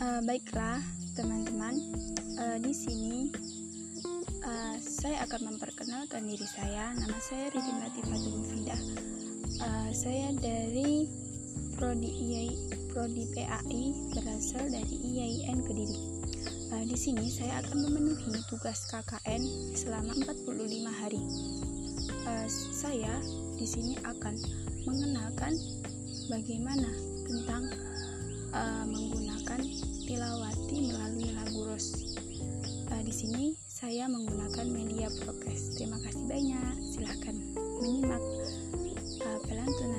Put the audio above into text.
baiklah, teman-teman, uh, di sini uh, saya akan memperkenalkan diri saya. Nama saya Ridin Latifah Fida. Uh, saya dari prodi IAI, prodi PAI berasal dari IAIN Kediri. Uh, di sini saya akan memenuhi tugas KKN selama 45 hari. Uh, saya di sini akan mengenalkan bagaimana tentang uh, menggunakan sini saya menggunakan media progress. Terima kasih banyak. Silahkan menyimak uh. Terima kasih.